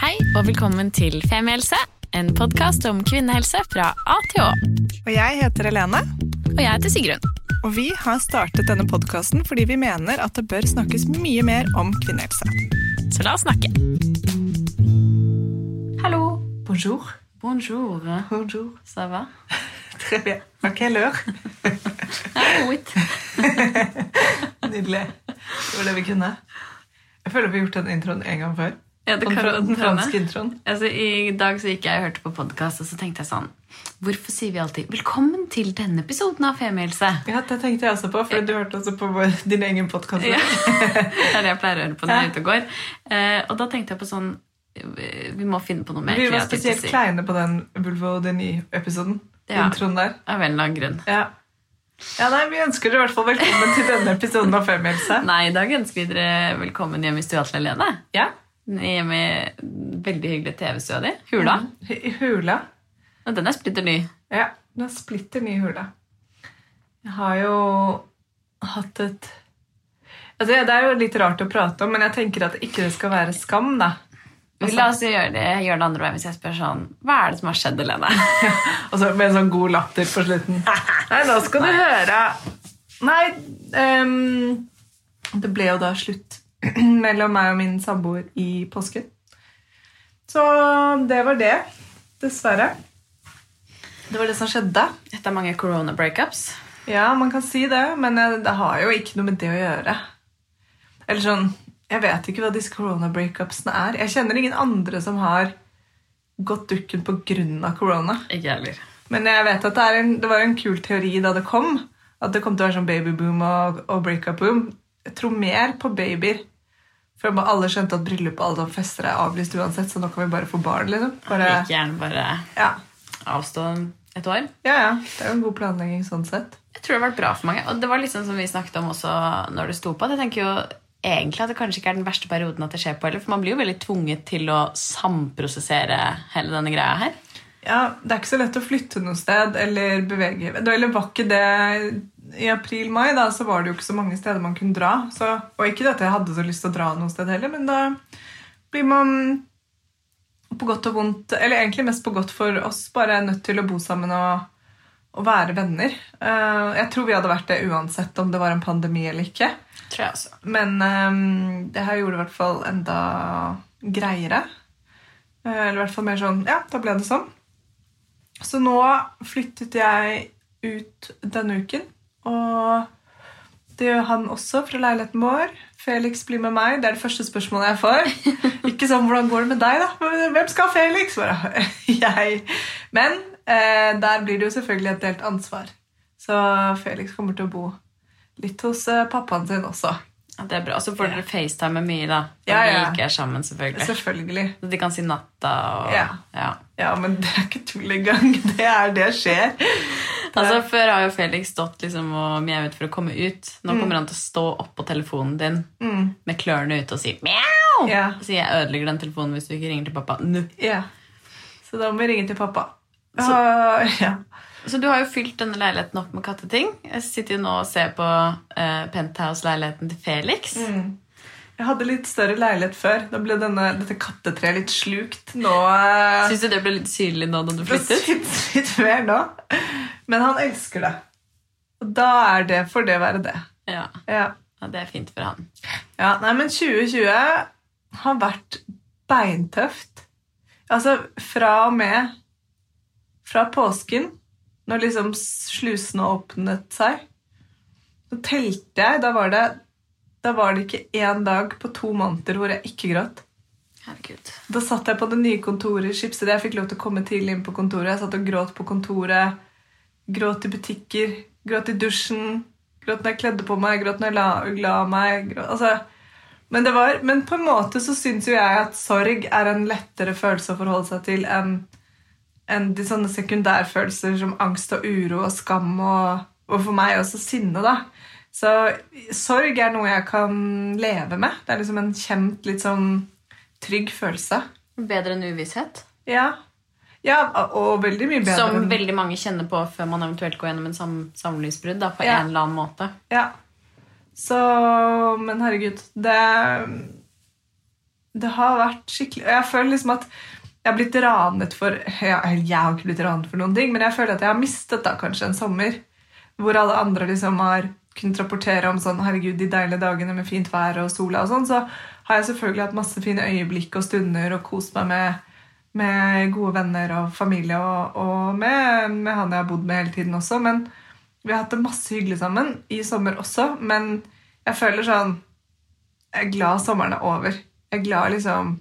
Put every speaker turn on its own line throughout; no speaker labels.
Hei og velkommen til Femihelse, en podkast om kvinnehelse fra A til Å.
Og jeg heter Helene,
Og jeg heter Sigrun.
og vi har startet denne podkasten fordi vi mener at det bør snakkes mye mer om kvinnehelse.
Så la oss snakke. Hallo.
Bonjour.
Bonjour.
Bonjour.
Ça va?
Très bien. À quelle heure?
Ja, oui.
Nydelig. Det var det vi kunne. Jeg føler vi har gjort den introen en gang før.
Ja, det
Den,
kan
den franske introen.
Altså, I dag så gikk jeg og hørte på podkast, og så tenkte jeg sånn Hvorfor sier vi alltid 'velkommen til denne episoden av Femihelse'?
Ja, det tenkte jeg også på, for du hørte også på vår, din egen podkast.
Ja. Det er det jeg pleier å høre på når jeg er ute og går. Eh, og da tenkte jeg på sånn eh, Vi må finne på noe mer
Vi var spesielt
si.
kleine på den Vulvo Deny-episoden.
Ja.
Introen der.
Av en eller annen grunn.
Ja. ja, nei, Vi ønsker dere i hvert fall velkommen til denne episoden av Femihelse.
Nei, i dag ønsker vi dere velkommen hjem i stua til Helene.
Ja.
Hjemme i veldig hyggelig TV-stua di. Hula.
Mm. hula.
Og den er splitter ny.
Ja, den er splitter ny hula. Jeg har jo hatt et altså, Det er jo litt rart å prate om, men jeg tenker at ikke det skal være skam, da.
La oss gjøre det, gjøre det andre veien hvis jeg spør sånn Hva er det som har skjedd, Helene?
Altså med en sånn god latter på slutten. Nei, nå skal du høre. Nei, um, det ble jo da slutt mellom meg og min samboer i påsken. Så det var det. Dessverre. Det var det som skjedde.
Etter mange corona breakups.
Ja, man kan si det, men eh, det har jo ikke noe med det å gjøre. Eller sånn Jeg vet ikke hva disse corona breakupsene er. Jeg kjenner ingen andre som har gått dukken pga. korona.
Ikke heller.
Men jeg vet at det, en, det var en kul teori da det kom. At det kom til å være sånn babyboom og, og breakup-boom. Jeg tror mer på babyer. For alle skjønte at bryllup og alle de fester er avlyst uansett, så nå kan vi bare få barn. liksom. Bare,
Like gjerne bare
ja.
avstå et år.
ja, ja. Det er jo en god planlegging sånn sett.
Jeg tror det har vært bra for mange. Og det var liksom som vi snakket om også når det sto på. at Jeg tenker jo egentlig at det kanskje ikke er den verste perioden at det skjer på heller. For man blir jo veldig tvunget til å samprosessere hele denne greia her.
Ja, Det er ikke så lett å flytte noe sted eller bevege Eller var ikke det I april-mai da, så var det jo ikke så mange steder man kunne dra. Så, og ikke at jeg hadde så lyst til å dra noe sted heller, men da blir man på godt og vondt Eller egentlig mest på godt for oss, bare nødt til å bo sammen og, og være venner. Uh, jeg tror vi hadde vært det uansett om det var en pandemi eller ikke.
Tror jeg også.
Men um, det her gjorde det i hvert fall enda greiere. Uh, eller i hvert fall mer sånn Ja, da ble det sånn. Så nå flyttet jeg ut denne uken, og det gjør han også fra leiligheten vår. Felix blir med meg. Det er det første spørsmålet jeg får. Ikke sånn 'Hvordan går det med deg, da?' Hvem skal Felix? Bare, jeg. Men eh, der blir det jo selvfølgelig et delt ansvar. Så Felix kommer til å bo litt hos eh, pappaen sin også.
Ja, det er bra. Og så får dere FaceTime mye, da. Når
Ja, ja.
ikke er sammen, selvfølgelig.
Selvfølgelig.
Så de kan si natta og
Ja.
ja.
Ja, men det er ikke tull engang. Det er det skjer.
Altså, Før har jo Felix stått liksom og mjauet for å komme ut. Nå kommer han til å stå oppå telefonen din
Mm.
med klørne ute og si mjau!
Ja.
Så jeg ødelegger den telefonen hvis du ikke ringer til pappa nå.
ja. Så da må vi ringe til pappa.
Så-
uh, ja.
Så du har jo fylt denne leiligheten opp med katteting. Jeg sitter jo nå og ser på eh, penthouse-leiligheten til Felix.
Mm. Jeg hadde litt større leilighet før. Da ble denne, dette kattetreet litt slukt. Nå eh,
Syns du det ble litt syrlig nå da du flyttet?
Litt, litt mer nå. Men han elsker det. Og da er det for det være det.
Ja.
Ja.
ja, det er fint for han.
Ja, nei, men 2020 har vært beintøft. Altså, fra og med Fra påsken, når liksom slusene åpnet seg, så telte jeg. Da var det, da var det ikke én dag på to måneder hvor jeg ikke gråt.
Herregud.
Da satt jeg på det nye kontoret i Schibsted. Jeg fikk lov til å komme tidlig inn på kontoret. Jeg satt og gråt på kontoret. Gråt i butikker. Gråt i dusjen. Gråt når jeg kledde på meg. Gråt når jeg la, la meg. Gråt, altså, men, det var, men på en måte så syns jo jeg at sorg er en lettere følelse å forholde seg til enn enn de sånne sekundærfølelser som angst og uro og skam og, og for meg også sinne. da. Så sorg er noe jeg kan leve med. Det er liksom en kjent, litt sånn trygg følelse.
Bedre enn uvisshet.
Ja. ja og veldig mye bedre.
Som
enn-
veldig mange kjenner på før man eventuelt går gjennom en sam samlivsbrudd. på
Ja.
en eller annen måte.
Ja. Så Men herregud, det det har vært skikkelig Og jeg føler liksom at jeg har blitt ranet for ja, Jeg har ikke blitt ranet for noen ting, men jeg føler at jeg har mistet da kanskje en sommer. Hvor alle andre liksom har kunnet rapportere om sånn, herregud, de deilige dagene med fint vær og sola. og sånn, Så har jeg selvfølgelig hatt masse fine øyeblikk og stunder og kost meg med, med gode venner og familie og, og med, med han jeg har bodd med hele tiden også. Men vi har hatt det masse hyggelig sammen i sommer også. Men jeg føler sånn Jeg er glad sommeren er over. Jeg er glad liksom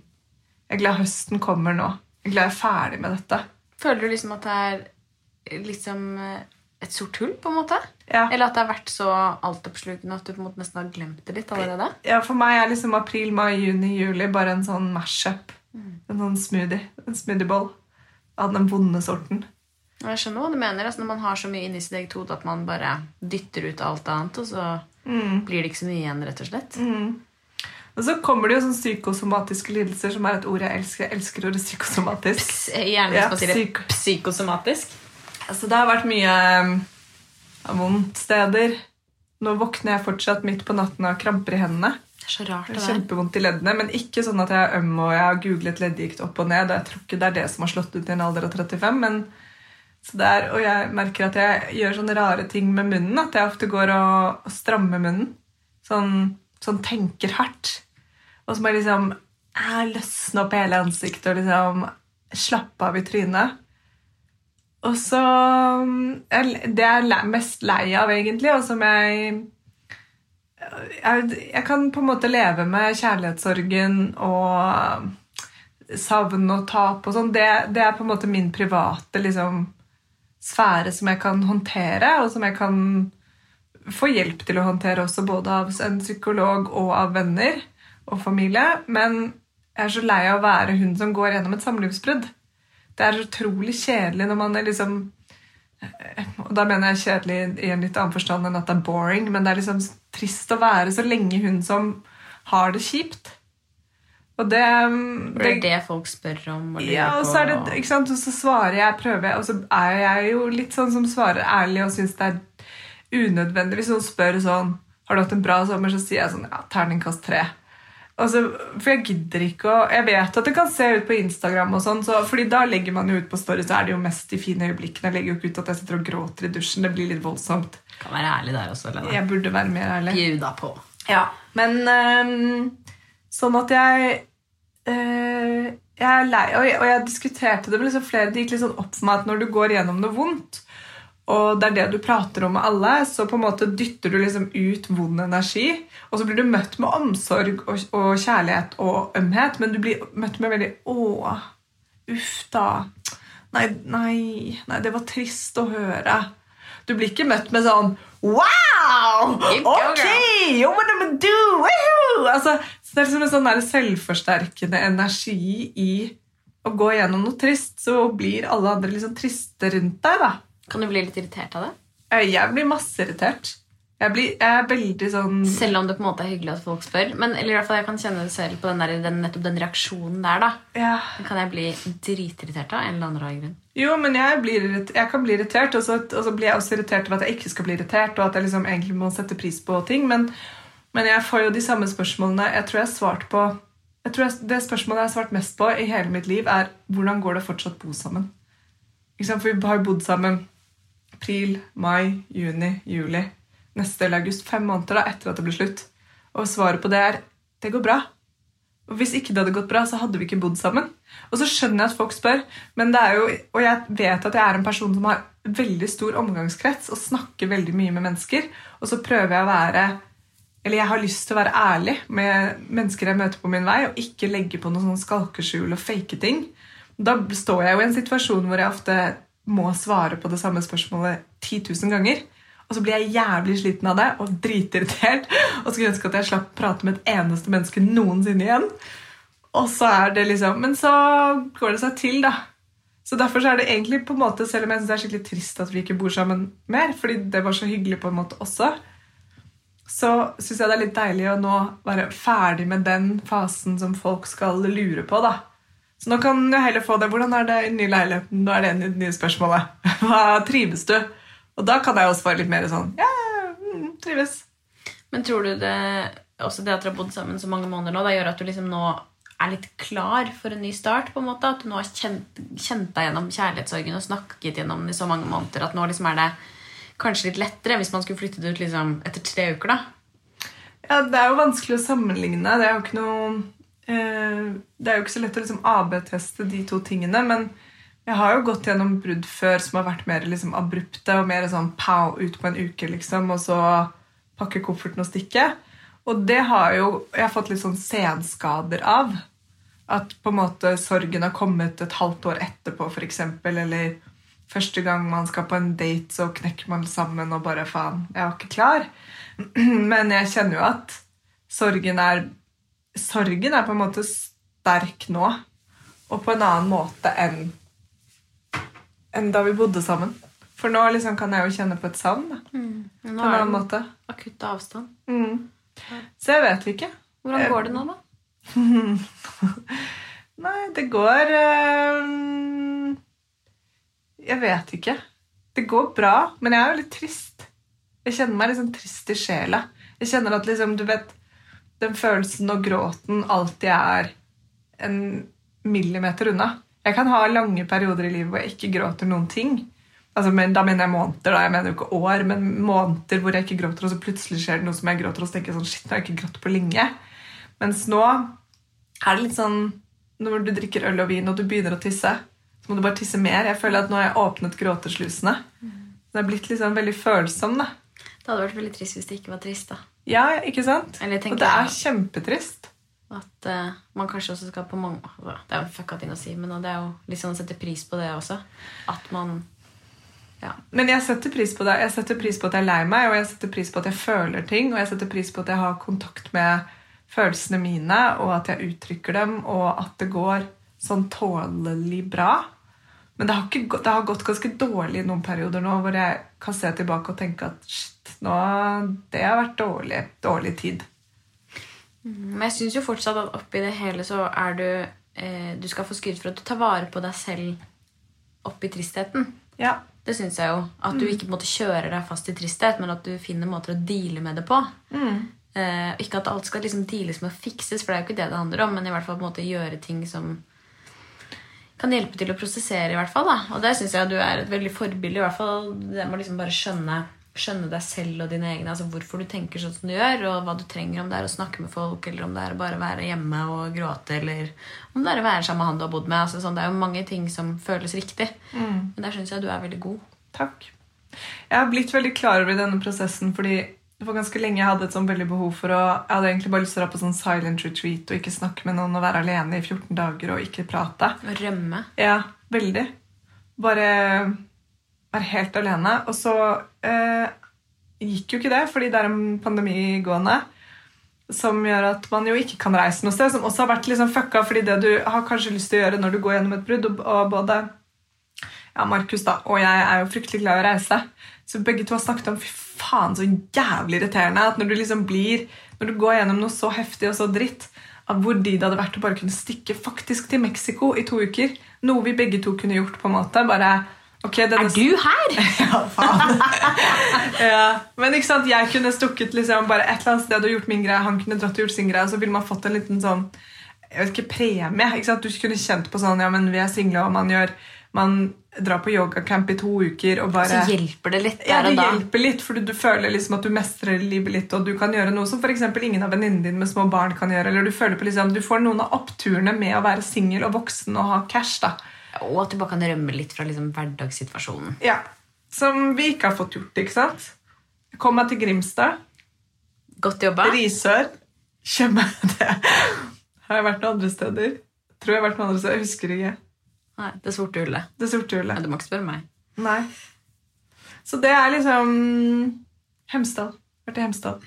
jeg er glad høsten kommer nå. Jeg er glad jeg er ferdig med dette.
Føler du liksom at det er liksom et sort hull, på en måte?
Ja.
Eller at det har vært så altoppslukende at du på en måte nesten har glemt det litt allerede?
Ja, For meg er liksom april, mai, juni, juli bare en sånn mash-up. En sånn smoothie. En smoothiebowl av den vonde sorten.
Jeg skjønner hva du mener. Altså, når man har så mye inni sitt eget hode at man bare dytter ut alt annet, og så blir det ikke så mye igjen, rett og slett.
Og så kommer det jo sånn psykosomatiske lidelser, som er et ord jeg elsker. Jeg elsker ordet psykosomatisk.
Ps- Gjerne
Ja, psyk-
psykosomatisk.
Altså, det har vært mye um, vondt steder. Nå våkner jeg fortsatt midt på natten av kramper i hendene.
Det er så rart,
Det er. Kjempevondt i leddene, men ikke sånn at jeg er øm og jeg har googlet leddgikt opp og ned. og Jeg tror ikke det er det som har slått ut i en alder av 35. men så det er, Og jeg merker at jeg gjør sånne rare ting med munnen. At jeg ofte går og, og strammer munnen. Sånn, sånn tenker hardt. Og så jeg liksom eh, løsne opp hele ansiktet og liksom slappe av i trynet. Og så mm, Det jeg er mest lei av, egentlig, og som jeg jeg, jeg kan på en måte leve med kjærlighetssorgen og savn og tap og sånn. Det, det er på en måte min private liksom, sfære som jeg kan håndtere, og som jeg kan få hjelp til å håndtere også, både av en psykolog og av venner og familie. Men jeg er så lei av å være hun som går gjennom et samlivsbrudd. Det er utrolig kjedelig når man er liksom og da mener jeg kjedelig i en litt annen forstand enn at det er boring, men det er liksom trist å være så lenge hun som har det kjipt. Og det,
Det er det folk spør om. og
ja, og så det, ikke sant, og så svarer jeg, prøver jeg, og så er jeg jo litt sånn som svarer ærlig og syns det er unødvendig. Hvis noen spør sånn Har du hatt en bra sommer, så sier jeg sånn Ja, terningkast tre. Og så, for jeg gidder ikke å Jeg vet at det kan se ut på Instagram, og sånn, så, fordi da legger man jo ut på story, så er det jo mest de fine øyeblikkene. Jeg legger jo ikke ut at jeg sitter og gråter i dusjen. Det blir litt voldsomt.
Kan være ærlig der også, Lena.
Jeg burde være mer ærlig.
Bjuda på.
Ja, men ehm, sånn at jeg eh, Jeg er lei, og jeg, og jeg diskuterte det med liksom flere. Det gikk litt sånn opp for meg at når du går gjennom noe vondt, og det er det du prater om med alle, så på en måte dytter du liksom ut vond energi, og så blir du møtt med omsorg og, og kjærlighet og ømhet, men du blir møtt med veldig Å, uff da. Nei, nei, nei, det var trist å høre. Du blir ikke møtt med sånn Wow! Ok! Yo, what am I do? Woohoo! Altså, det er liksom en sånn selvforsterkende energi i å gå gjennom noe trist, så blir alle andre liksom triste rundt deg. da.
Kan du bli litt irritert av det?
Eh, Jeg blir masse irritert. Jeg, blir, jeg er veldig sånn
Selv om det på en måte er hyggelig at folk spør. Men eller i hvert fall jeg kan kjenne det selv på den der, den, nettopp den reaksjonen der. da.
ja.
Den kan jeg bli dritirritert av. en eller annen rar grunn.
Jo, men jeg, blir jeg kan bli irritert, og så, og så blir jeg også irritert over at jeg ikke skal bli irritert, og at jeg liksom egentlig må sette pris på ting. Men, men jeg får jo de samme spørsmålene jeg tror jeg har svart på jeg tror jeg, Det spørsmålet jeg har svart mest på i hele mitt liv, er hvordan går det fortsatt bo sammen? For vi har jo bodd sammen april, mai, juni, juli. Neste eller august. Fem måneder da, etter at det ble slutt. Og svaret på det er det går bra. Og Hvis ikke det hadde gått bra, så hadde vi ikke bodd sammen. Og så skjønner jeg at folk spør, men det er jo, og jeg vet at jeg er en person som har veldig stor omgangskrets og snakker veldig mye med mennesker. Og så prøver jeg å være Eller jeg har lyst til å være ærlig med mennesker jeg møter på min vei, og ikke legge på noe sånn skalkeskjul og fake ting. Da står jeg jo i en situasjon hvor jeg ofte må svare på det samme spørsmålet 10 000 ganger. Og så blir jeg jævlig sliten av det og dritirritert. Og skulle ønske at jeg slapp prate med et eneste menneske noensinne igjen. Og så er det liksom Men så går det seg til, da. Så derfor så er det egentlig på en måte, Selv om jeg synes det er skikkelig trist at vi ikke bor sammen mer, fordi det var så hyggelig på en måte også, så syns jeg det er litt deilig å nå være ferdig med den fasen som folk skal lure på. da. Så nå kan jeg heller få det. Hvordan er det i den nye leiligheten? Nå er det det nye spørsmålet. Hva trives du? Og da kan jeg også svare litt mer sånn Ja, mm, trives.
Men tror du det også det at dere har bodd sammen så mange måneder nå, det gjør at du liksom nå er litt klar for en ny start. på en måte, At du nå har kjent, kjent deg gjennom kjærlighetssorgen og snakket gjennom den i så mange måneder at nå liksom er det kanskje litt lettere hvis man skulle flyttet ut liksom etter tre uker. da.
Ja, Det er jo vanskelig å sammenligne. Det er jo ikke noe Det er jo ikke så lett å liksom AB-teste de to tingene. Men jeg har jo gått gjennom brudd før som har vært mer liksom abrupte og mer sånn pow ut på en uke, liksom, og så pakke kofferten og stikke. Og det har jo jeg har fått litt sånn senskader av. At på en måte sorgen har kommet et halvt år etterpå, f.eks. Eller første gang man skal på en date, så knekker man sammen og bare faen, jeg var ikke klar. Men jeg kjenner jo at sorgen er Sorgen er på en måte sterk nå. Og på en annen måte enn enn da vi bodde sammen. For nå liksom kan jeg jo kjenne på et savn. Mm.
Men
På
Nå
en annen måte.
akutt avstand.
Mm. Så jeg vet ikke.
Hvordan går det nå, da?
Nei, det går øh... Jeg vet ikke. Det går bra, men jeg er jo litt trist. Jeg kjenner meg liksom trist i sjela. Jeg kjenner at liksom, du vet Den følelsen og gråten alltid er en millimeter unna. Jeg kan ha lange perioder i livet hvor jeg ikke gråter noen ting. Altså, men, da mener jeg måneder, da. jeg mener jo ikke år, men måneder hvor jeg ikke gråter, og så plutselig skjer det noe som jeg gråter, og så tenker jeg sånn, shit, nå har jeg ikke grått på lenge. Mens nå er det litt sånn når du drikker øl og vin og du begynner å tisse, så må du bare tisse mer. Jeg føler at nå har jeg åpnet gråteslusene. Det er blitt liksom veldig følsom. da.
Det hadde vært veldig trist hvis det ikke var trist. da.
Ja, ikke sant?
Eller
Og det er
jeg-
kjempetrist.
At uh, man kanskje også skal på mange Det er jo fucka ting å si, men det er jo litt sånn å sette pris på det også. At man Ja.
Men jeg setter pris på det. Jeg setter pris på at jeg er lei meg, og jeg setter pris på at jeg føler ting, og jeg setter pris på at jeg har kontakt med følelsene mine, og at jeg uttrykker dem, og at det går sånn tålelig bra. Men det har, ikke, det har gått ganske dårlig i noen perioder nå, hvor jeg kan se tilbake og tenke at shit, nå, det har vært dårlig, dårlig tid.
Men jeg syns jo fortsatt at oppi det hele så er du eh, Du skal få skryt for at du tar vare på deg selv oppi tristheten.
Ja.
Det syns jeg jo. At du ikke på en måte kjører deg fast i tristhet, men at du finner måter å deale med det på. Eh, ikke at alt skal liksom deales med å fikses, for det er jo ikke det det handler om, men i hvert fall på en måte gjøre ting som kan hjelpe til å prosessere. i hvert fall da. Og der syns jeg du er et veldig forbilde. i hvert fall Det med å liksom bare skjønne, skjønne deg selv og dine egne. altså Hvorfor du tenker sånn som du gjør, og hva du trenger. Om det er å snakke med folk, eller om det er å bare være hjemme og gråte, eller om det er å være sammen med han du har bodd med. altså sånn, Det er jo mange ting som føles riktig. Men der syns jeg du er veldig god.
Takk. Jeg har blitt veldig klar over denne prosessen fordi det var ganske lenge jeg hadde et sånn veldig behov for å Jeg hadde egentlig bare lyst til å dra på sånn silent retreat og ikke snakke med noen og være alene i 14 dager og ikke prate.
Rømme.
Ja, veldig. Bare være helt alene. Og så eh, gikk jo ikke det, fordi det er en pandemi gående. Som gjør at man jo ikke kan reise noe sted. Som også har vært liksom fucka, fordi det du har kanskje lyst til å gjøre når du går gjennom et brudd, og både ja, Markus da, og jeg er jo fryktelig glad i å reise. Så begge to har snakket om fy faen, så jævlig irriterende at når du liksom blir Når du går gjennom noe så heftig og så dritt, av hvor de det hadde vært å bare kunne stikke faktisk til Mexico i to uker. Noe vi begge to kunne gjort. på en måte, bare ok, denne
Er du her?!
ja, faen. ja. Men ikke sant, jeg kunne stukket liksom bare et eller annet sted og gjort min greie. Han kunne dratt og gjort sin greie, og så ville man fått en liten sånn jeg vet ikke, premie. ikke sant? Du kunne kjent på sånn ja, men vi er single, og man gjør man drar på yogacamp i to uker og bare
Så hjelper det litt
ja,
der
det
og da.
hjelper litt, for du, du føler liksom at du mestrer livet litt, og du kan gjøre noe som eksempel ingen av venninnene dine med små barn kan gjøre. eller Du føler på liksom, du får noen av oppturene med å være singel og voksen og ha cash. da.
Og at du bare kan rømme litt fra liksom hverdagssituasjonen.
Ja, Som vi ikke har fått gjort. ikke sant? Jeg kom meg til Grimstad.
Godt jobba.
Risør. Kjømme det. Har jeg vært noen andre steder? Tror jeg har vært noen andre steder. Jeg husker ikke.
Nei, det sorte hullet.
Det sorte
Ja, du må ikke spørre meg.
Nei. Så det er liksom Hemsedal. Vært i Hemsedal.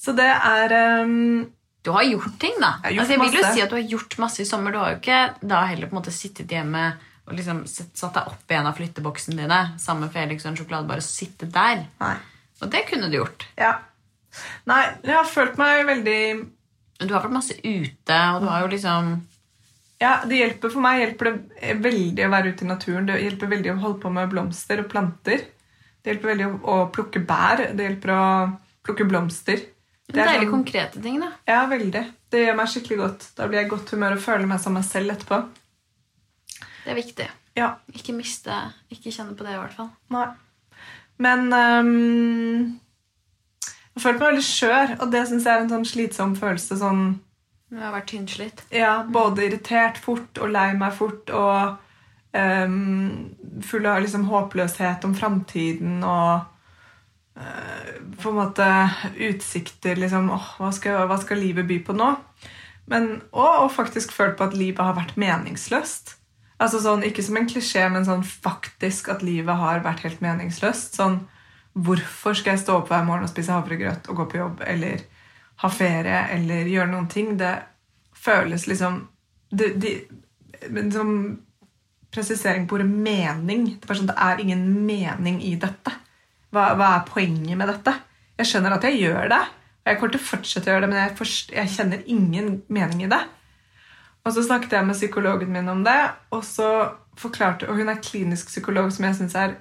Så det er um,
Du har gjort ting, da.
Jeg
altså, jeg vil jo si at du har gjort masse i sommer. Du har jo ikke da heller på en måte sittet hjemme og liksom satt deg opp i en av flytteboksene dine sammen med Felix og en sjokoladebar og sittet der.
Nei.
Og det kunne du gjort.
Ja. Nei, jeg har følt meg veldig
du har vært masse ute, og du har jo liksom
Ja, det hjelper For meg hjelper det veldig å være ute i naturen. Det hjelper veldig å holde på med blomster og planter. Det hjelper veldig å plukke bær. Det hjelper å plukke blomster.
Deilig
sånn-
konkrete ting, da.
Ja, veldig. Det gjør meg skikkelig godt. Da blir jeg i godt humør og føler meg som meg selv etterpå.
Det er viktig.
Ja,
Ikke miste Ikke kjenne på det, i hvert fall.
nei. Men um, jeg følte meg veldig skjør, og det syns jeg er en sånn slitsom følelse. sånn
Du har vært tynnslitt.
Ja, både irritert fort og lei meg fort og um, full av liksom håpløshet om framtiden og på en måte utsikter liksom åh, hva, skal, hva skal livet by på nå? Men, og faktisk følt på at livet har vært meningsløst. Altså sånn, Ikke som en klisjé, men sånn faktisk at livet har vært helt meningsløst. Sånn, Hvorfor skal jeg stå opp hver morgen og spise havregrøt og gå på jobb eller ha ferie eller gjøre noen ting? Det føles liksom det, de, men som presisering på ordet mening. Det er, sånn, det er ingen mening i dette. Hva, hva er poenget med dette? Jeg skjønner at jeg gjør det, og jeg kommer til å fortsette å gjøre det, men jeg, forst, jeg kjenner ingen mening i det. Og så snakket jeg med psykologen min om det, og så forklarte Og hun er klinisk psykolog, som jeg syns er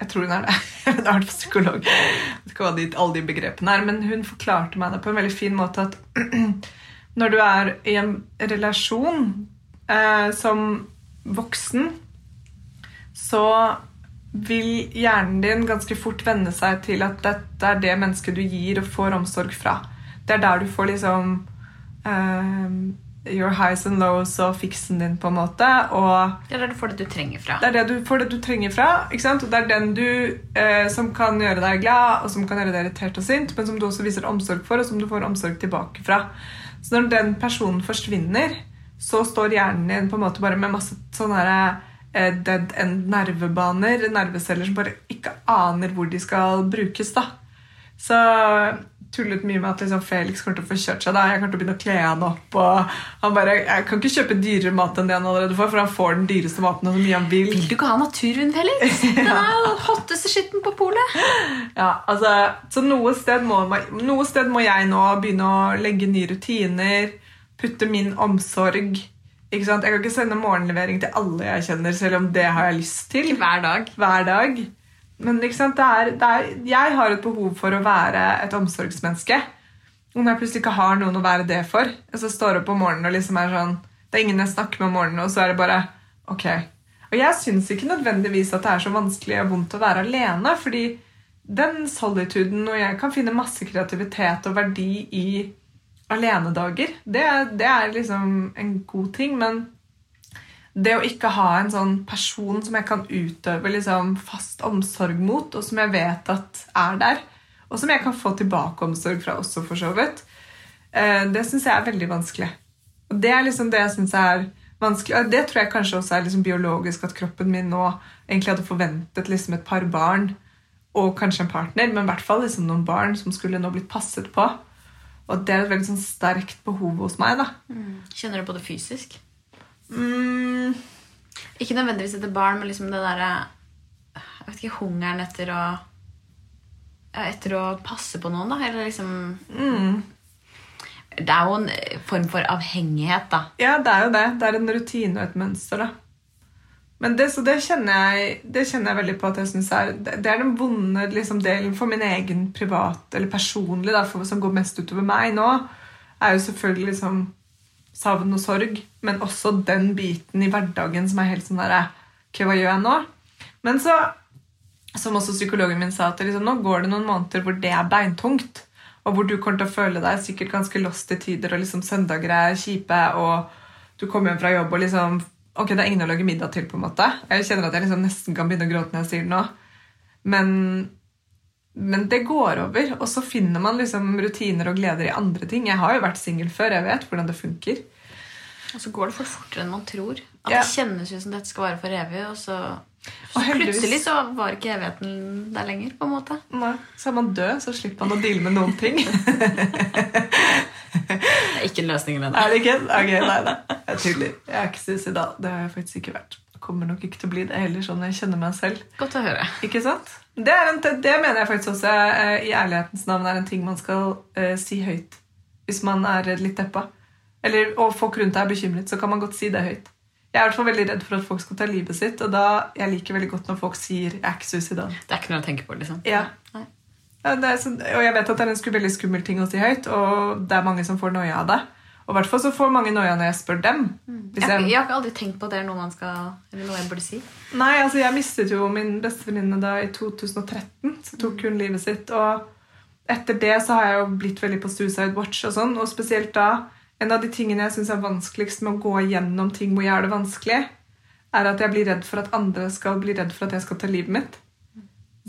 Jeg tror hun er det. Hun er psykolog. Jeg vet ikke hva de, alle de begrepene er, men hun forklarte meg det på en veldig fin måte at når du er i en relasjon eh, som voksen, så vil hjernen din ganske fort venne seg til at dette er det mennesket du gir og får omsorg fra. Det er der du får liksom uh, your highs and lows og fiksen din, på en måte. Og
Det er der du får det du trenger fra.
det er det du får det du trenger fra. ikke sant? Og det er den du uh, som kan gjøre deg glad, og som kan gjøre deg irritert og sint, men som du også viser omsorg for, og som du får omsorg tilbake fra. Så når den personen forsvinner, så står hjernen din på en måte bare med masse sånne her, eh, dead end nervebaner, nerveceller som bare ikke aner hvor de skal brukes. da. Så tullet mye med at liksom Felix kommer til å få kjørt seg. da. Jeg kommer til å begynne å kle han opp. og han bare, Jeg kan ikke kjøpe dyrere mat enn det han allerede får, for han får den dyreste maten så mye han vil.
Vil du ikke ha naturhund, Felix? Den er jo hotteste skitten på polet.
Ja, altså, så noe sted, må, noe sted må jeg nå begynne å legge nye rutiner, putte min omsorg. Jeg kan ikke sende morgenlevering til alle jeg kjenner, selv om det har jeg lyst til.
Hver dag.
Hver dag. Men? Det er, det er, jeg har et behov for å være et omsorgsmenneske. Og når jeg plutselig ikke har noen å være det for, og så står jeg opp om morgenen og liksom er sånn Det er ingen jeg snakker med om morgenen, og så er det bare Ok. Og jeg syns ikke nødvendigvis at det er så vanskelig og vondt å være alene, fordi den solituden og jeg kan finne masse kreativitet og verdi i alenedager. Det, det er liksom en god ting, men det å ikke ha en sånn person som jeg kan utøve liksom fast omsorg mot, og som jeg vet at er der, og som jeg kan få tilbake omsorg fra også, for så vidt, eh, det syns jeg er veldig vanskelig. Og det er liksom det jeg syns er vanskelig. Og det tror jeg kanskje også er liksom biologisk at kroppen min nå egentlig hadde forventet liksom et par barn og kanskje en partner, men i hvert fall liksom noen barn som skulle nå blitt passet på. Og det er et veldig sånn sterkt behov hos meg. da.
Kjenner du på det fysisk?
Mm,
Ikke nødvendigvis etter barn, men liksom det derre Jeg vet ikke, hungeren etter å Etter å passe på noen, da. Eller liksom
mm.
Det er jo en form for avhengighet, da.
Ja, det er jo det. Det er en rutine og et mønster. da. Men det, det, kjenner jeg, det kjenner jeg veldig på at jeg synes er Det er den vonde liksom, delen for min egen privat eller personlig, da, som går mest utover meg nå, er jo selvfølgelig liksom savn og sorg, men også den biten i hverdagen som er helt sånn derre okay, hva gjør jeg nå? Men så, som også psykologen min sa, at liksom, nå går det noen måneder hvor det er beintungt. Og hvor du kommer til å føle deg sikkert ganske lost i tider, og liksom søndager er kjipe, og du kommer hjem fra jobb og liksom Ok, det er ingen å lage middag til, på en måte. Jeg kjenner at jeg liksom nesten kan begynne å gråte når jeg sier det nå. Men, men det går over, og så finner man liksom rutiner og gleder i andre ting. Jeg har jo vært singel før, jeg vet hvordan det funker.
Og så går det for fortere enn man tror. At
Ja.
det kjennes ut som dette skal vare for evig, og så, så
og
plutselig så var ikke evigheten der lenger. på en måte.
Nei, Så er man død, så slipper man å deale med noen ting.
Det er ikke en løsning, Lene.
Er det ikke? Ok, nei, nei. Jeg tuller. Jeg er ikke suicidal. Det har jeg faktisk ikke vært. Kommer nok ikke til å bli det heller, sånn jeg kjenner meg selv.
Godt å høre.
Ikke sant? Det, er en, det mener jeg faktisk også eh, i ærlighetens navn er en ting man skal uh, si høyt. Hvis man er litt deppa. Eller, og folk rundt deg er bekymret, så kan man godt si det høyt. Jeg er i hvert fall veldig redd for at folk skal ta livet sitt, og da jeg liker veldig godt når folk sier 'jeg er ikke suicidal'.
Det er ikke noe å tenke på, liksom.
Ja. Ja, det er sånn, og jeg vet at det er en sku- veldig skummel ting å si høyt, og det er mange som får noia av det. Og i hvert fall så får mange noia når jeg spør dem.
Jeg, har-
jeg,
jeg har aldri tenkt på at det er noe man skal Eller noe jeg burde si.
nei, altså jeg mistet jo min bestevenninne da i 2013. Så tok hun livet sitt. Og etter det så har jeg jo blitt veldig på suicide watch og sånn. Og spesielt da En av de tingene jeg syns er vanskeligst med å gå gjennom ting hvor jeg har det vanskelig, er at jeg blir redd for at andre skal bli redd for at jeg skal ta livet mitt.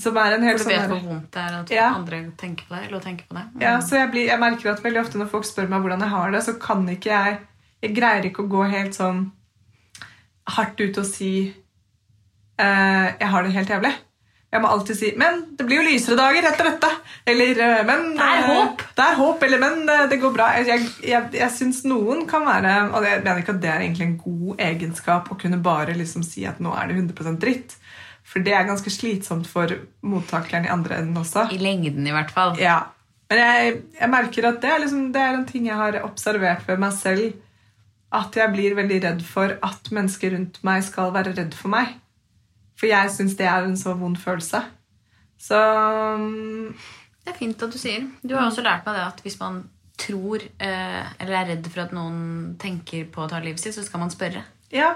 Som er en hel
For du
sånn
vet
der-
hvor vondt det er at
Ja.
andre tenker på deg. Eller tenker på deg.
Ja, så jeg, blir, jeg merker at veldig ofte når folk spør meg hvordan jeg har det, så kan ikke jeg Jeg greier ikke å gå helt sånn hardt ut og si eh, jeg har det helt jævlig. Jeg må alltid si 'men det blir jo lysere dager etter dette'. Eller eh, 'men
Det er
eh,
håp.
Det er håp, eller 'men eh, det går bra'. Jeg, jeg, jeg, jeg syns noen kan være Og jeg mener ikke at det er egentlig en god egenskap å kunne bare liksom si at nå er det 100% dritt. For det er ganske slitsomt for mottakeren i andre enden også.
I lengden, i hvert fall.
Ja. Men jeg, jeg merker at det er, liksom, det er en ting jeg har observert ved meg selv. At jeg blir veldig redd for at mennesker rundt meg skal være redd for meg. For jeg syns det er en så vond følelse. Så mm,
Det er fint at du sier. Du har også lært meg det at hvis man tror eh, eller er redd for at noen tenker på å ta livet sitt, så skal man spørre.
ja.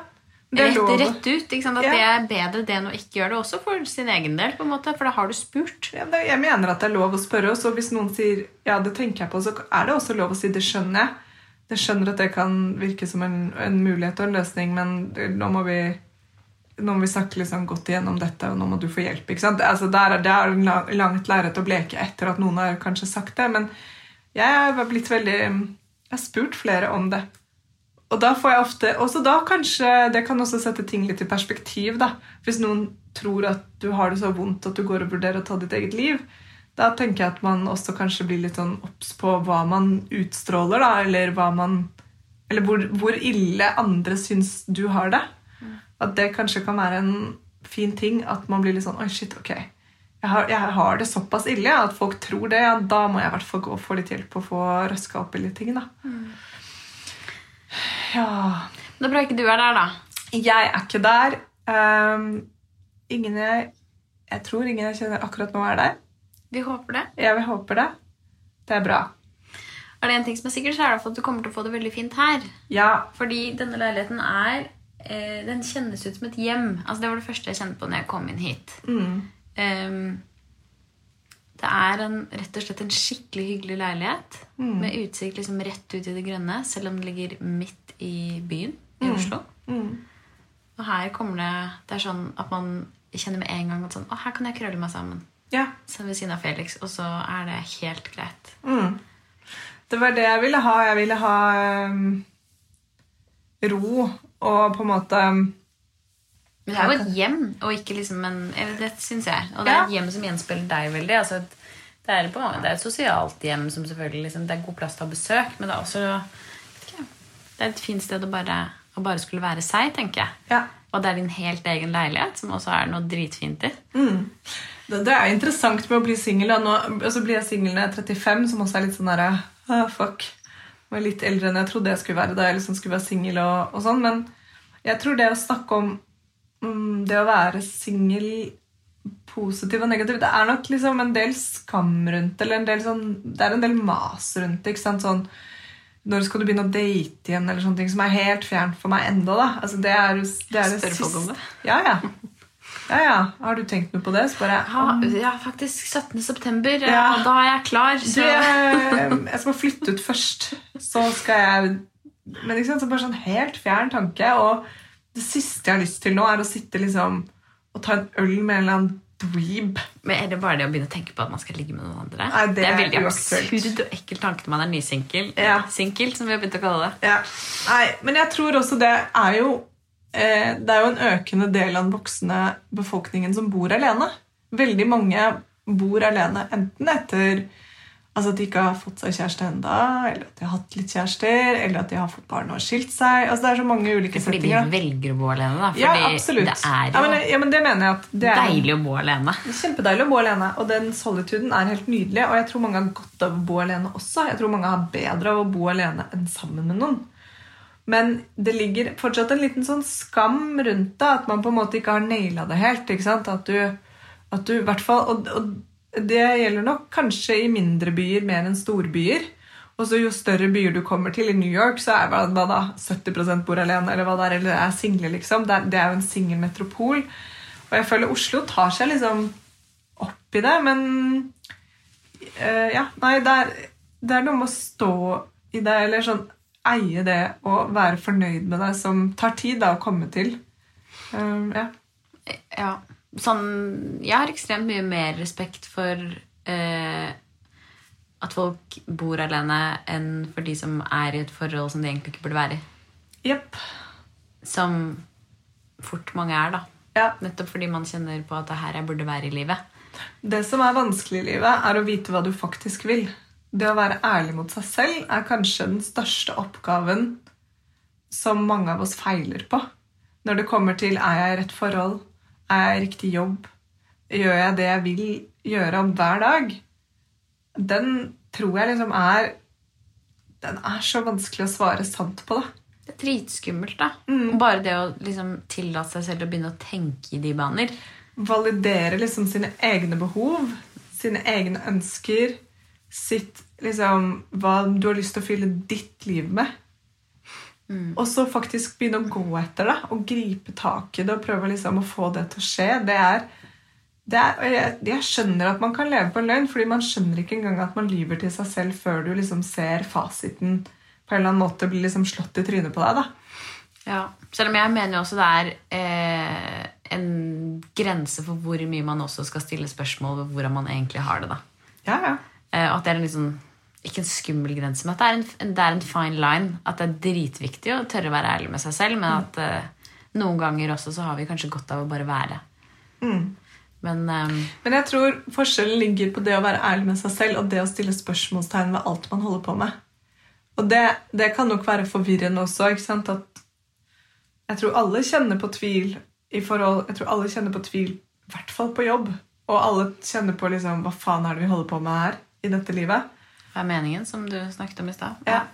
Det er
Rett, rett ut. At
Ja.
det er bedre det enn å ikke gjøre det, også for sin egen del. på en måte, For da har du spurt.
Ja, det, jeg mener at det er lov å spørre. Og hvis noen sier ja, det tenker jeg på, så er det også lov å si det skjønner jeg. Jeg skjønner at det kan virke som en, en mulighet og en løsning, men nå må vi nå må vi snakke liksom godt igjennom dette, og nå må du få hjelp. Altså, er, det er langt lerret å bleke etter at noen har kanskje sagt det, men jeg har blitt veldig Jeg har spurt flere om det. Og da får jeg ofte Også da kanskje Det kan også sette ting litt i perspektiv, da. Hvis noen tror at du har det så vondt at du går og vurderer å ta ditt eget liv, da tenker jeg at man også kanskje blir litt sånn obs på hva man utstråler, da, eller hva man Eller hvor, hvor ille andre syns du har det. At det kanskje kan være en fin ting at man blir litt sånn Oi, shit, ok. Jeg har, jeg har det såpass ille at folk tror det. Ja, da må jeg i hvert fall gå og få litt hjelp og få røska opp i litt ting, da. Ja
Det er bra ikke du er der, da.
Jeg er ikke der. Um, ingen jeg Jeg tror ingen jeg kjenner akkurat nå, er der.
Vi håper det.
Ja, vi håper det. Det er bra.
Er det en ting som er sikkert, så er det at du kommer til å få det veldig fint her.
Ja.
Fordi denne leiligheten er eh, Den kjennes ut som et hjem. Altså Det var det første jeg kjente på når jeg kom inn hit.
Mm.
Um, det er en, rett og slett en skikkelig hyggelig leilighet med utsikt liksom rett ut i det grønne, selv om det ligger midt i byen i Oslo.
Mm.
Og her kommer det Det er sånn at man kjenner med en gang at sånn, å, her kan jeg krølle meg sammen
ja.
så ved siden av Felix, og så er det helt greit.
Mm. Det var det jeg ville ha. Jeg ville ha um, ro og på en måte
Men det er jo et hjem, og ikke liksom en Det syns jeg. Og det er et hjem som gjenspeiler deg veldig. Altså et, det, er på, det er et sosialt hjem som selvfølgelig liksom, Det er god plass til å ha besøk, men det er også ikke, Det er et fint sted å bare, å bare skulle være seg, tenker jeg.
Ja.
Og det er din helt egen leilighet, som også er noe dritfint i.
Det, det er interessant med å bli singel. og så blir jeg singel når jeg er 35, som også er litt sånn derre uh, Fuck. Var litt eldre enn jeg trodde jeg skulle være da jeg liksom skulle være singel. Og, og sånn, Men jeg tror det å snakke om um, det å være singel positiv og negativ Det er nok liksom en del skam rundt. Eller en del sånn, det er en del mas rundt det. ikke sant? Sånn, når skal du begynne å date igjen? eller sånne ting Som er helt fjernt for meg enda da. Altså, det er, det er
Spør folk om det?
Ja, ja. Ja, ja. Har du tenkt noe på det? Så bare,
Ja, ja faktisk 17. september.
Ja.
Og da er jeg klar. Så.
jeg, jeg skal flytte ut først, så skal jeg Men ikke sant, så bare sånn helt fjern tanke. Og det siste jeg har lyst til nå, er å sitte liksom og ta en øl med en eller annen dweeb.
Men er det bare det å begynne å tenke på at man skal ligge med noen andre?
Nei, det
er
er
veldig
uaktuelt.
absurd og ekkel tanke når man er nysinkel.
Ja.
Sinkel, som vi har begynt å kalle det.
Ja. Nei, men jeg tror også det er jo eh, Det er jo en økende del av den voksne befolkningen som bor alene. Veldig mange bor alene enten etter altså at de ikke har fått seg kjæreste enda, eller at de har hatt litt kjærester, eller at de har fått barn og skilt seg. Altså Det er så mange ulike
Fordi
settinger.
Fordi de velger å bo alene. da. Fordi
Ja, absolutt.
det er
ja,
jo
men, ja, men det mener jeg at det er
deilig å bo alene.
kjempedeilig å bo alene. Og den solituden er helt nydelig. Og jeg tror mange har godt av å bo alene også. Jeg tror mange har bedre av å bo alene enn sammen med noen. Men det ligger fortsatt en liten sånn skam rundt det. At man på en måte ikke har naila det helt. ikke sant? At du, at du hvert fall, og, og det gjelder nok kanskje i mindre byer mer enn storbyer. Og så jo større byer du kommer til, i New York, så er hva da 70% bor alene, eller hva det er, eller er single, liksom. Det er, det er jo en singelmetropol. Og jeg føler Oslo tar seg liksom opp i det, men eh, Ja, nei, det er, det er noe med å stå i det, eller sånn eie det og være fornøyd med det, som tar tid da å komme til. Um, ja.
Ja. Sånn Jeg har ekstremt mye mer respekt for eh, at folk bor alene, enn for de som er i et forhold som de egentlig ikke burde være i.
Yep.
Som fort mange er, da.
Ja.
Nettopp fordi man kjenner på at det er her jeg burde være i livet.
Det som er vanskelig i livet, er å vite hva du faktisk vil. Det å være ærlig mot seg selv er kanskje den største oppgaven som mange av oss feiler på. Når det kommer til er jeg i rett forhold, er jeg i riktig jobb, gjør jeg det jeg vil gjøre om hver dag, den tror jeg liksom er Den er så vanskelig å svare sant på, da.
Det er dritskummelt, da. Mm. bare det å liksom tillate seg selv å begynne å tenke i de baner.
validere liksom sine egne behov, sine egne ønsker, sitt liksom Hva du har lyst til å fylle ditt liv med. Og så faktisk begynne å gå etter det og gripe tak i det og prøve liksom å få det til å skje. Det er, det er jeg, jeg skjønner at man kan leve på en løgn, fordi man skjønner ikke engang at man lyver til seg selv før du liksom ser fasiten på en eller annen måte blir liksom slått i trynet på deg. da.
Ja. Selv om jeg mener jo også det er eh, en grense for hvor mye man også skal stille spørsmål ved hvordan man egentlig har det. da.
Ja, ja.
Eh, og at det er en liksom, ikke en skummel grense, men at det er en, det er en fine line. At det er dritviktig å tørre å være ærlig med seg selv, men at uh, noen ganger også så har vi kanskje godt av å bare være. Men um,
Men jeg tror forskjellen ligger på det å være ærlig med seg selv og det å stille spørsmålstegn ved alt man holder på med. Og det, det kan nok være forvirrende også. ikke sant? At jeg tror alle kjenner på tvil i forhold Jeg tror alle kjenner på tvil, i hvert fall på jobb. Og alle kjenner på liksom Hva faen er det vi holder på med her i dette livet?
hva er meningen, som du snakket om i stad?
Ja.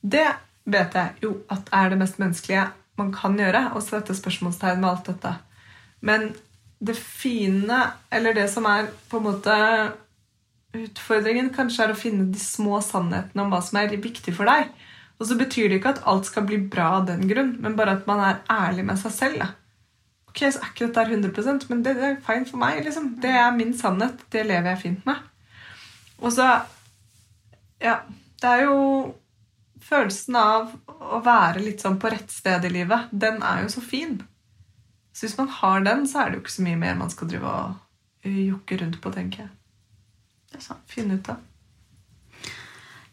Det vet jeg jo at er det mest menneskelige man kan gjøre. Å sette spørsmålstegn med alt dette. Men det fine, eller det som er på en måte utfordringen, kanskje er å finne de små sannhetene om hva som er viktig for deg. Og så betyr det ikke at alt skal bli bra av den grunn, men bare at man er ærlig med seg selv. da. Ok, så er ikke dette her 100 men det, det er fint for meg. liksom. Det er min sannhet. Det lever jeg fint med. Og så Ja, det er jo følelsen av å være litt sånn på rett sted i livet. Den er jo så fin. Så hvis man har den, så er det jo ikke så mye mer man skal drive og jokke rundt på, tenker jeg.
Det er sant.
Finne ut av.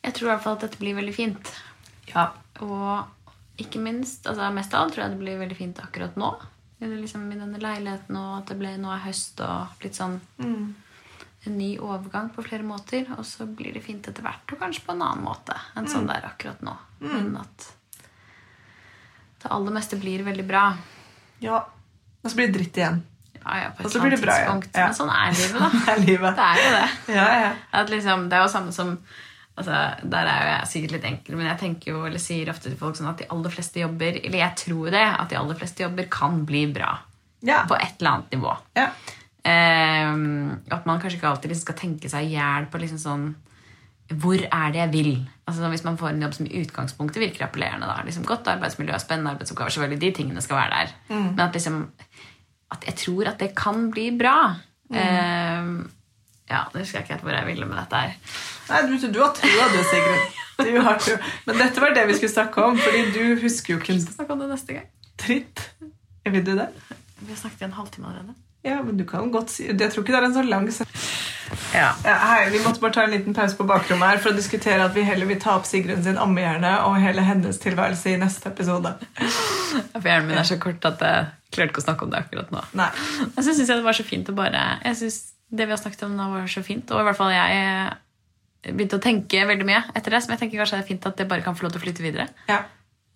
Jeg tror i hvert fall at dette blir veldig fint.
Ja.
Og ikke minst, altså mest av alt tror jeg det blir veldig fint akkurat nå. Eller liksom I denne leiligheten, og at det ble, nå er høst og litt sånn
Mm.
En ny overgang på flere måter. Og så blir det fint etter hvert, og kanskje på en annen måte enn sånn det er akkurat nå. Men at det aller meste blir veldig bra.
ja. Og så blir det dritt igjen.
Ja, ja, på et eller
blir
annet
det bra
tidspunkt.
Ja.
Men sånn er livet, da.
Det er livet.
Det er jo det.
Ja, ja.
At liksom, det er jo samme som altså, Der er jo jeg sikkert litt enkel, men jeg tenker jo, eller sier ofte til folk sånn at de aller fleste jobber Eller jeg tror det, at de aller fleste jobber kan bli bra. På et eller annet nivå.
ja.
Ehm, at man kanskje ikke alltid liksom skal tenke seg i hjel på liksom sånn Hvor er det jeg vil? Altså Hvis man får en jobb som i utgangspunktet virker appellerende. da liksom Godt arbeidsmiljø, spennende arbeidsoppgaver, selvfølgelig de tingene skal være der. Men at liksom At jeg tror at det kan bli bra. Ehm, ja, det husker jeg ikke helt hvor jeg ville med dette her.
Nei, du, du har trua, du, Sigrid. Du har trua. Men dette var det vi skulle snakke om, fordi du husker jo ikke Vi
skal snakke om det neste gang.
Tritt. Vil du det?
Vi har snakket i en halvtime allerede.
Ja, men du kan godt si Jeg tror ikke det er en så lang
Ja.
ja, Hei, Vi måtte bare ta en liten pause på bakrommet her for å diskutere at vi heller vil ta opp Sigrun sin ammehjerne og hele hennes tilværelse i neste episode.
For hjernen min er så kort at jeg klarte ikke å snakke om det akkurat nå.
Nei.
Og så syns jeg det var så fint å bare Jeg synes Det vi har snakket om nå, var så fint. Og i hvert fall jeg begynte å tenke veldig mye etter det. Som jeg tenker kanskje det er fint at det bare kan få lov til å flytte videre.
Ja.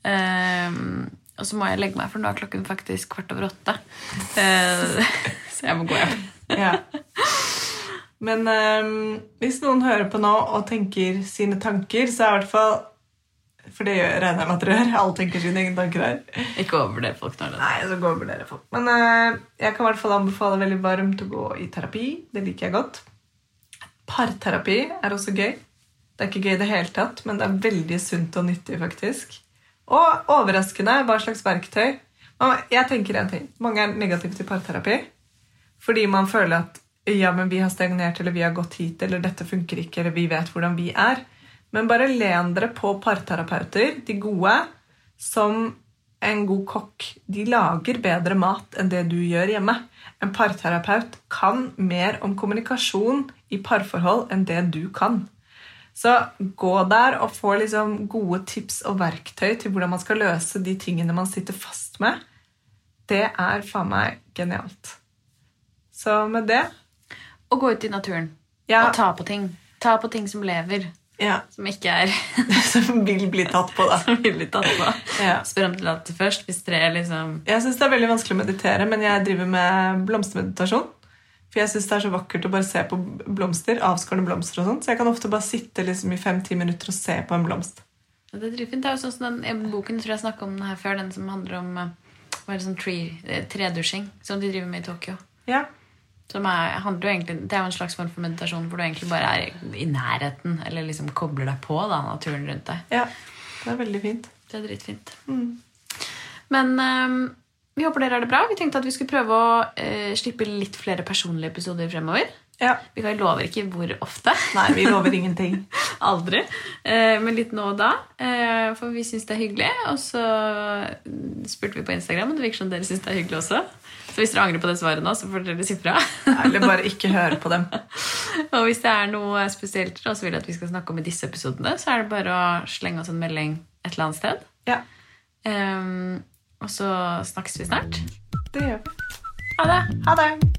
Ehm, og så må jeg legge meg, for nå er klokken faktisk kvart over åtte. Eh, så jeg må gå hjem.
ja. Men um, hvis noen hører på nå og tenker sine tanker, så er i hvert fall For det gjør, regner jeg med at dere gjør. Alle tenker sine egne tanker her.
Ikke overvurder folk nå. det
Nei, så går over dere folk. Men uh, jeg kan i hvert fall anbefale veldig varmt å gå i terapi. Det liker jeg godt. Parterapi er også gøy. Det er ikke gøy i det hele tatt, men det er veldig sunt og nyttig, faktisk. Og overraskende hva slags verktøy. Jeg tenker en ting. Mange er negative til parterapi fordi man føler at ja, men vi har stagnert, eller vi har gått hit, eller dette funker ikke, eller vi vet hvordan vi er. Men bare len dere på parterapeuter, de gode, som en god kokk. De lager bedre mat enn det du gjør hjemme. En parterapeut kan mer om kommunikasjon i parforhold enn det du kan. Så gå der og få liksom gode tips og verktøy til hvordan man skal løse de tingene man sitter fast med. Det er faen meg genialt. Så med det
Å gå ut i naturen
Ja.
og ta på ting. Ta på ting som lever,
ja,
som ikke er
Som vil bli tatt på, da.
som vil bli tatt på.
Ja.
Spør om tillatelse først. Hvis tre liksom
Jeg syns det er veldig vanskelig å meditere, men jeg driver med blomstermeditasjon. For jeg syns det er så vakkert å bare se på blomster, avskårne blomster og sånt. Så jeg kan ofte bare sitte liksom i fem-ti minutter og se på en blomst.
Ja, Det er dritfint. Det er jo sånn som den boken tror jeg snakket om den her før, den som handler om eh, hva er det, sånn tree, eh, tredusjing, som de driver med i Tokyo.
Ja,
Som er, handler jo egentlig, det er jo en slags form for meditasjon hvor du egentlig bare er i nærheten, eller liksom kobler deg på da, naturen rundt deg.
ja. Det er veldig fint.
Det er dritfint.
Mm.
Men ehm, vi håper dere har det bra. Vi tenkte at vi skulle prøve å eh, slippe litt flere personlige episoder fremover.
Ja.
Vi kan lover ikke hvor ofte.
Nei, vi lover ingenting.
Aldri. Eh, men litt nå og da. Eh, for vi syns det er hyggelig. Og så spurte vi på Instagram, og det virker som dere syns det er hyggelig også. Så hvis dere angrer på det svaret nå, så får dere si fra.
Eller bare ikke høre på dem.
og hvis det er noe spesielt dere også vil at vi skal snakke om i disse episodene, så er det bare å slenge oss en melding et eller annet sted.
Ja,
Ehm, og så snakkes vi snart.
det gjør vi.
Ha det!
Ha det!